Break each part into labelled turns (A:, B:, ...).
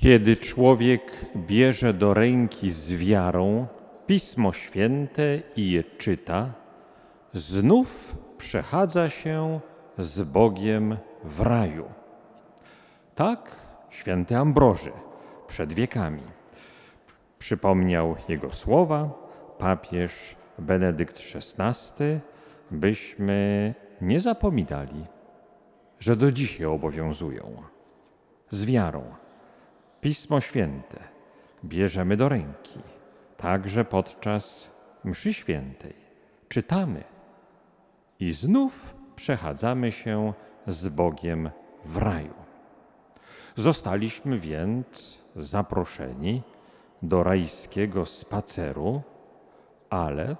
A: Kiedy człowiek bierze do ręki z wiarą Pismo Święte i je czyta, znów przechadza się z Bogiem w raju. Tak święty Ambroży przed wiekami przypomniał jego słowa papież Benedykt XVI, byśmy nie zapominali, że do dzisiaj obowiązują. Z wiarą Pismo Święte bierzemy do ręki, także podczas mszy świętej. Czytamy i znów przechadzamy się z Bogiem w raju. Zostaliśmy więc zaproszeni do rajskiego spaceru, ale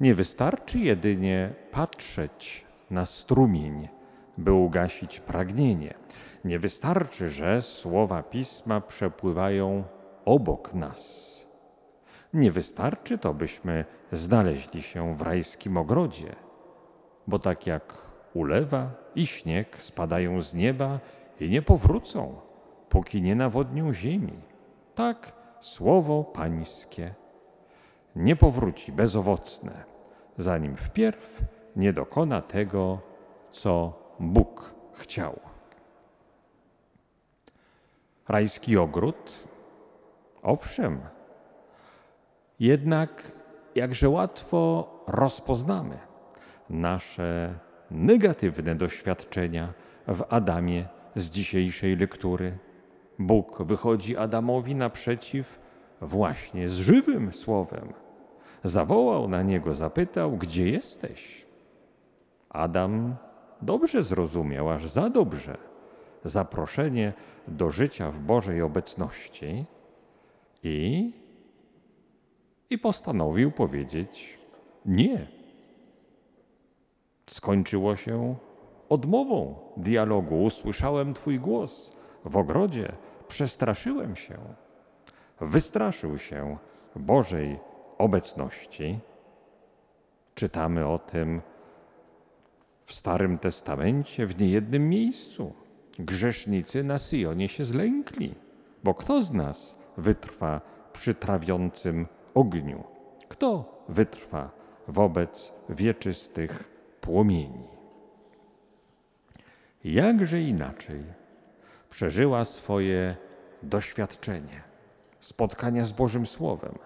A: nie wystarczy jedynie patrzeć na strumień, by ugasić pragnienie. Nie wystarczy, że słowa pisma przepływają obok nas. Nie wystarczy to, byśmy znaleźli się w rajskim ogrodzie, bo tak jak ulewa i śnieg spadają z nieba i nie powrócą, póki nie nawodnią ziemi, tak słowo Pańskie nie powróci bezowocne, zanim wpierw nie dokona tego, co Bóg chciał. Rajski ogród? Owszem, jednak jakże łatwo rozpoznamy nasze negatywne doświadczenia w Adamie z dzisiejszej lektury. Bóg wychodzi Adamowi naprzeciw właśnie z żywym słowem. Zawołał na niego, zapytał: Gdzie jesteś? Adam dobrze zrozumiał, aż za dobrze zaproszenie do życia w Bożej obecności i, i postanowił powiedzieć nie. Skończyło się odmową dialogu. Usłyszałem Twój głos w ogrodzie, przestraszyłem się. Wystraszył się Bożej obecności. Czytamy o tym w Starym Testamencie w niejednym miejscu. Grzesznicy na Syjonie się zlękli, bo kto z nas wytrwa przy trawiącym ogniu? Kto wytrwa wobec wieczystych płomieni? Jakże inaczej przeżyła swoje doświadczenie spotkania z Bożym Słowem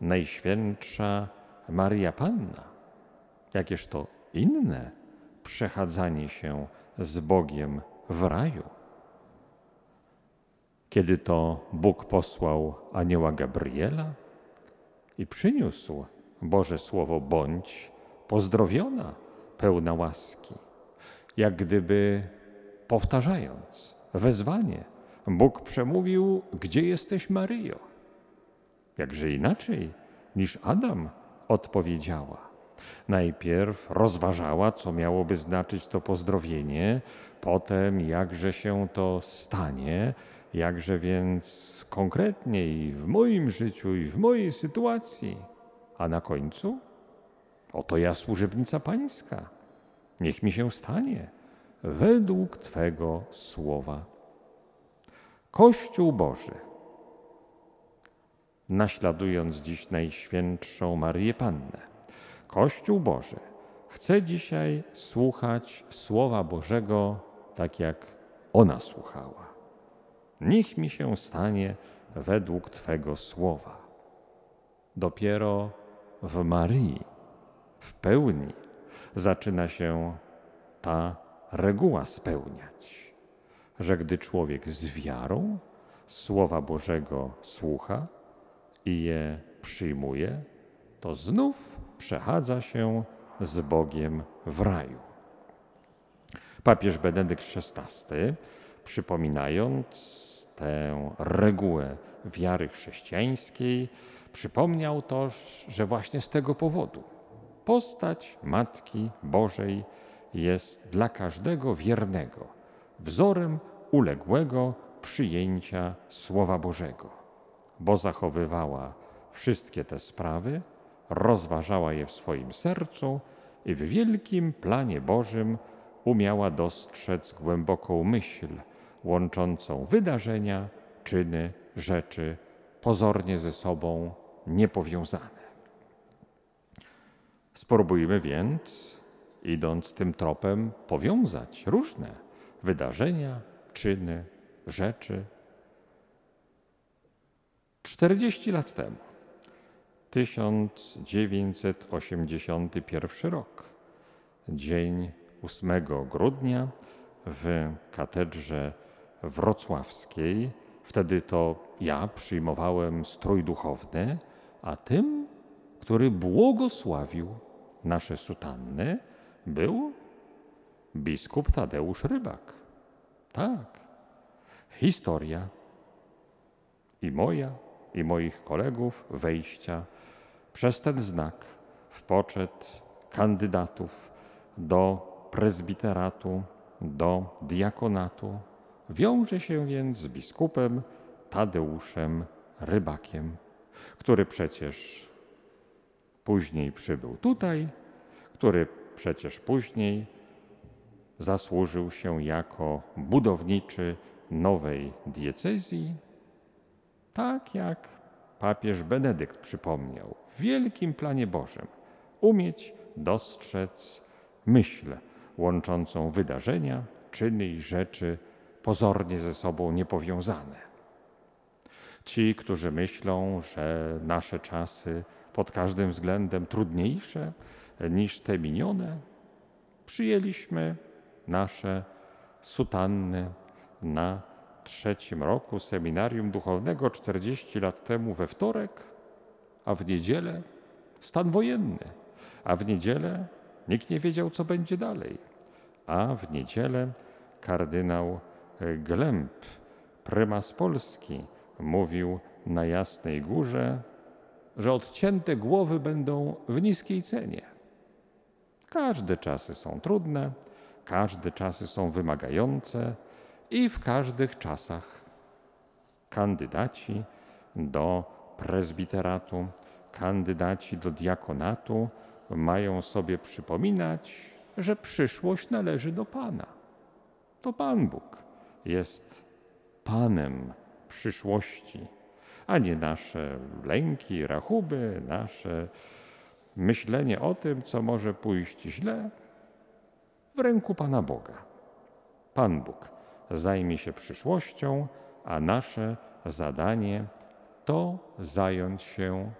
A: Najświętsza Maria Panna. Jakież to inne przechadzanie się z Bogiem w raju. Kiedy to Bóg posłał anioła Gabriela i przyniósł Boże Słowo bądź pozdrowiona, pełna łaski, jak gdyby powtarzając wezwanie, Bóg przemówił: Gdzie jesteś, Maryjo? Jakże inaczej niż Adam odpowiedziała. Najpierw rozważała, co miałoby znaczyć to pozdrowienie, potem jakże się to stanie, jakże więc konkretnie i w moim życiu, i w mojej sytuacji. A na końcu? Oto ja służebnica Pańska. Niech mi się stanie według Twego słowa. Kościół Boży, naśladując dziś Najświętszą Marię Pannę, Kościół Boży chce dzisiaj słuchać Słowa Bożego tak, jak ona słuchała. Niech mi się stanie według Twego Słowa. Dopiero w Marii, w pełni, zaczyna się ta reguła spełniać, że gdy człowiek z wiarą Słowa Bożego słucha i je przyjmuje, to znów przechadza się z Bogiem w raju. Papież Benedykt XVI, przypominając tę regułę wiary chrześcijańskiej, przypomniał to, że właśnie z tego powodu postać Matki Bożej jest dla każdego wiernego wzorem uległego przyjęcia Słowa Bożego, bo zachowywała wszystkie te sprawy rozważała je w swoim sercu i w wielkim planie Bożym umiała dostrzec głęboką myśl łączącą wydarzenia czyny, rzeczy pozornie ze sobą niepowiązane. Spróbujmy więc, idąc tym tropem, powiązać różne wydarzenia, czyny, rzeczy. 40 lat temu, 1981 rok, dzień 8 grudnia w katedrze wrocławskiej. Wtedy to ja przyjmowałem strój duchowny, a tym, który błogosławił nasze sutanny, był biskup Tadeusz Rybak. Tak. Historia i moja, i moich kolegów wejścia przez ten znak w poczet kandydatów do prezbiteratu, do diakonatu wiąże się więc z biskupem Tadeuszem Rybakiem, który przecież później przybył tutaj, który przecież później zasłużył się jako budowniczy nowej diecezji, tak jak papież Benedykt przypomniał, w wielkim planie Bożym umieć dostrzec myśl łączącą wydarzenia, czyny i rzeczy pozornie ze sobą niepowiązane. Ci, którzy myślą, że nasze czasy pod każdym względem trudniejsze niż te minione, przyjęliśmy nasze sutanny na trzecim roku seminarium duchownego 40 lat temu we wtorek, a w niedzielę stan wojenny, a w niedzielę nikt nie wiedział, co będzie dalej. A w niedzielę kardynał Glemp, prymas Polski, mówił na Jasnej Górze, że odcięte głowy będą w niskiej cenie. Każde czasy są trudne, każde czasy są wymagające i w każdych czasach kandydaci do prezbiteratu, kandydaci do diakonatu mają sobie przypominać, że przyszłość należy do Pana. To Pan Bóg jest Panem przyszłości, a nie nasze lęki, rachuby, nasze myślenie o tym, co może pójść źle, w ręku Pana Boga. Pan Bóg zajmie się przyszłością, a nasze zadanie to zająć się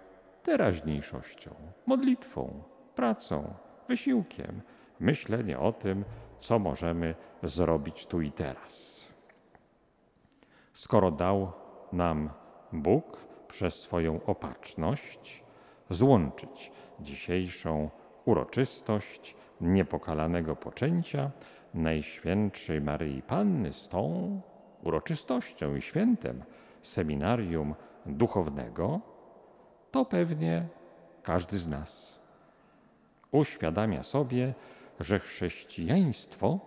A: teraźniejszością, modlitwą, pracą, wysiłkiem, myślenie o tym, co możemy zrobić tu i teraz. Skoro dał nam Bóg przez swoją opatrzność złączyć dzisiejszą uroczystość niepokalanego poczęcia Najświętszej Maryi Panny z tą uroczystością i świętem seminarium duchownego, to pewnie każdy z nas uświadamia sobie, że chrześcijaństwo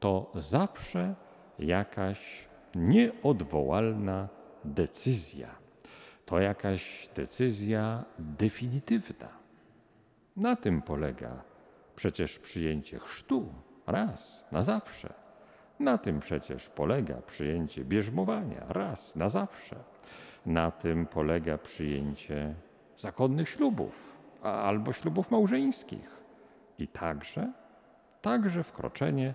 A: to zawsze jakaś nieodwołalna decyzja. To jakaś decyzja definitywna. Na tym polega przecież przyjęcie chrztu raz na zawsze. Na tym przecież polega przyjęcie bierzmowania raz na zawsze. Na tym polega przyjęcie zakonnych ślubów albo ślubów małżeńskich. I także, także wkroczenie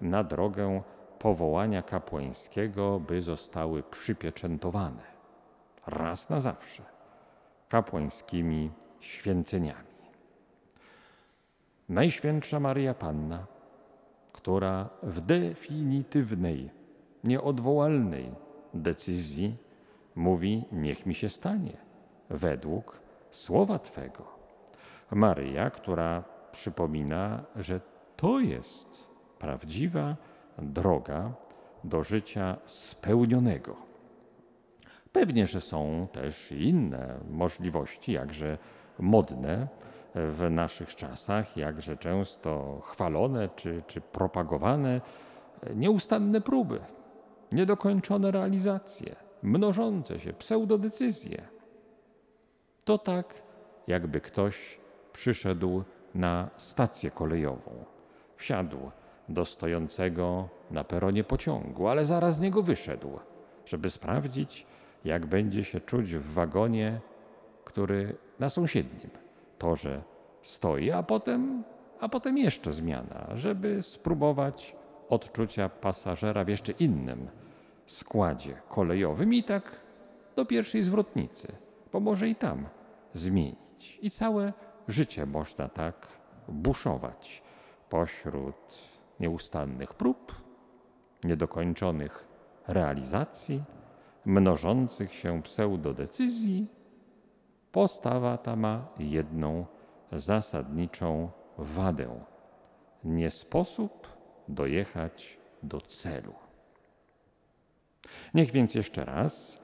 A: na drogę powołania kapłańskiego, by zostały przypieczętowane raz na zawsze kapłańskimi święceniami. Najświętsza Maria Panna, która w definitywnej, nieodwołalnej decyzji mówi: Niech mi się stanie według słowa Twego. Maryja, która przypomina, że to jest prawdziwa droga do życia spełnionego. Pewnie, że są też inne możliwości, jakże modne w naszych czasach, jakże często chwalone czy, czy propagowane, nieustanne próby, niedokończone realizacje, mnożące się pseudodecyzje. To tak, jakby ktoś przyszedł na stację kolejową, wsiadł do stojącego na peronie pociągu, ale zaraz z niego wyszedł. żeby sprawdzić, jak będzie się czuć w wagonie, który na sąsiednim torze stoi, a potem, a potem jeszcze zmiana, żeby spróbować odczucia pasażera w jeszcze innym składzie kolejowym i tak do pierwszej zwrotnicy, bo może i tam zmienić. I całe życie można tak buszować pośród nieustannych prób, niedokończonych realizacji, mnożących się pseudodecyzji. Postawa ta ma jedną zasadniczą wadę. Nie sposób dojechać do celu. Niech więc jeszcze raz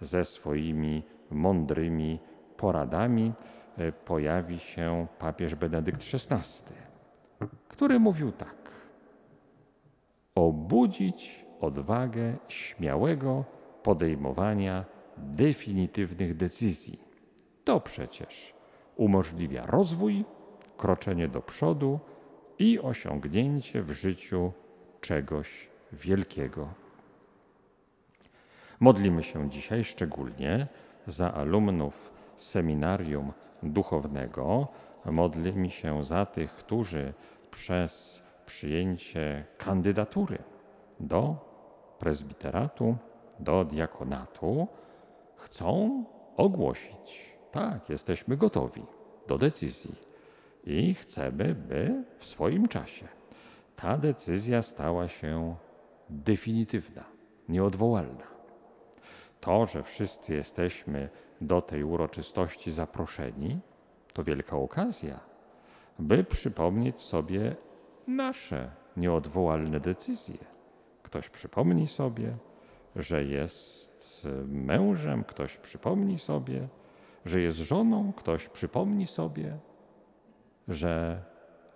A: ze swoimi mądrymi poradami e, pojawi się papież Benedykt XVI, który mówił tak: Obudzić odwagę śmiałego podejmowania definitywnych decyzji. To przecież umożliwia rozwój, kroczenie do przodu i osiągnięcie w życiu czegoś wielkiego. Modlimy się dzisiaj szczególnie za alumnów seminarium duchownego. Modlimy się za tych, którzy przez przyjęcie kandydatury do prezbiteratu, do diakonatu chcą ogłosić: tak, jesteśmy gotowi do decyzji i chcemy, by w swoim czasie ta decyzja stała się definitywna, nieodwołalna. To, że wszyscy jesteśmy do tej uroczystości zaproszeni, to wielka okazja, by przypomnieć sobie nasze nieodwołalne decyzje. Ktoś przypomni sobie, że jest mężem, ktoś przypomni sobie, że jest żoną, ktoś przypomni sobie, że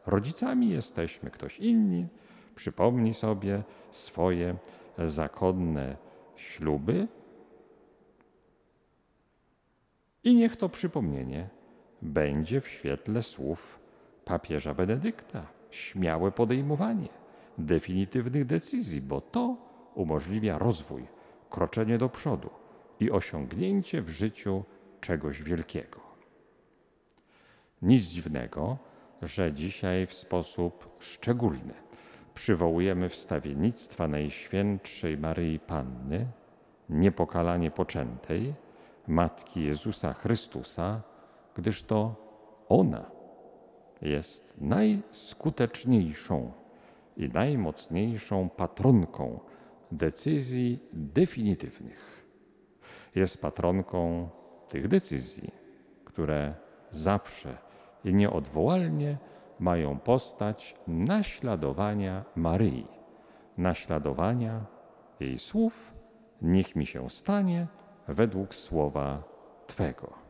A: rodzicami jesteśmy, ktoś inny przypomni sobie swoje zakonne śluby i niech to przypomnienie będzie w świetle słów papieża Benedykta. Śmiałe podejmowanie definitywnych decyzji, bo to umożliwia rozwój, kroczenie do przodu i osiągnięcie w życiu czegoś wielkiego. Nic dziwnego, że dzisiaj w sposób szczególny przywołujemy wstawiennictwa Najświętszej Maryi Panny, niepokalanie poczętej, Matki Jezusa Chrystusa, gdyż to ona jest najskuteczniejszą i najmocniejszą patronką decyzji definitywnych. Jest patronką tych decyzji, które zawsze i nieodwołalnie mają postać naśladowania Maryi, naśladowania jej słów, niech mi się stanie według słowa Twego.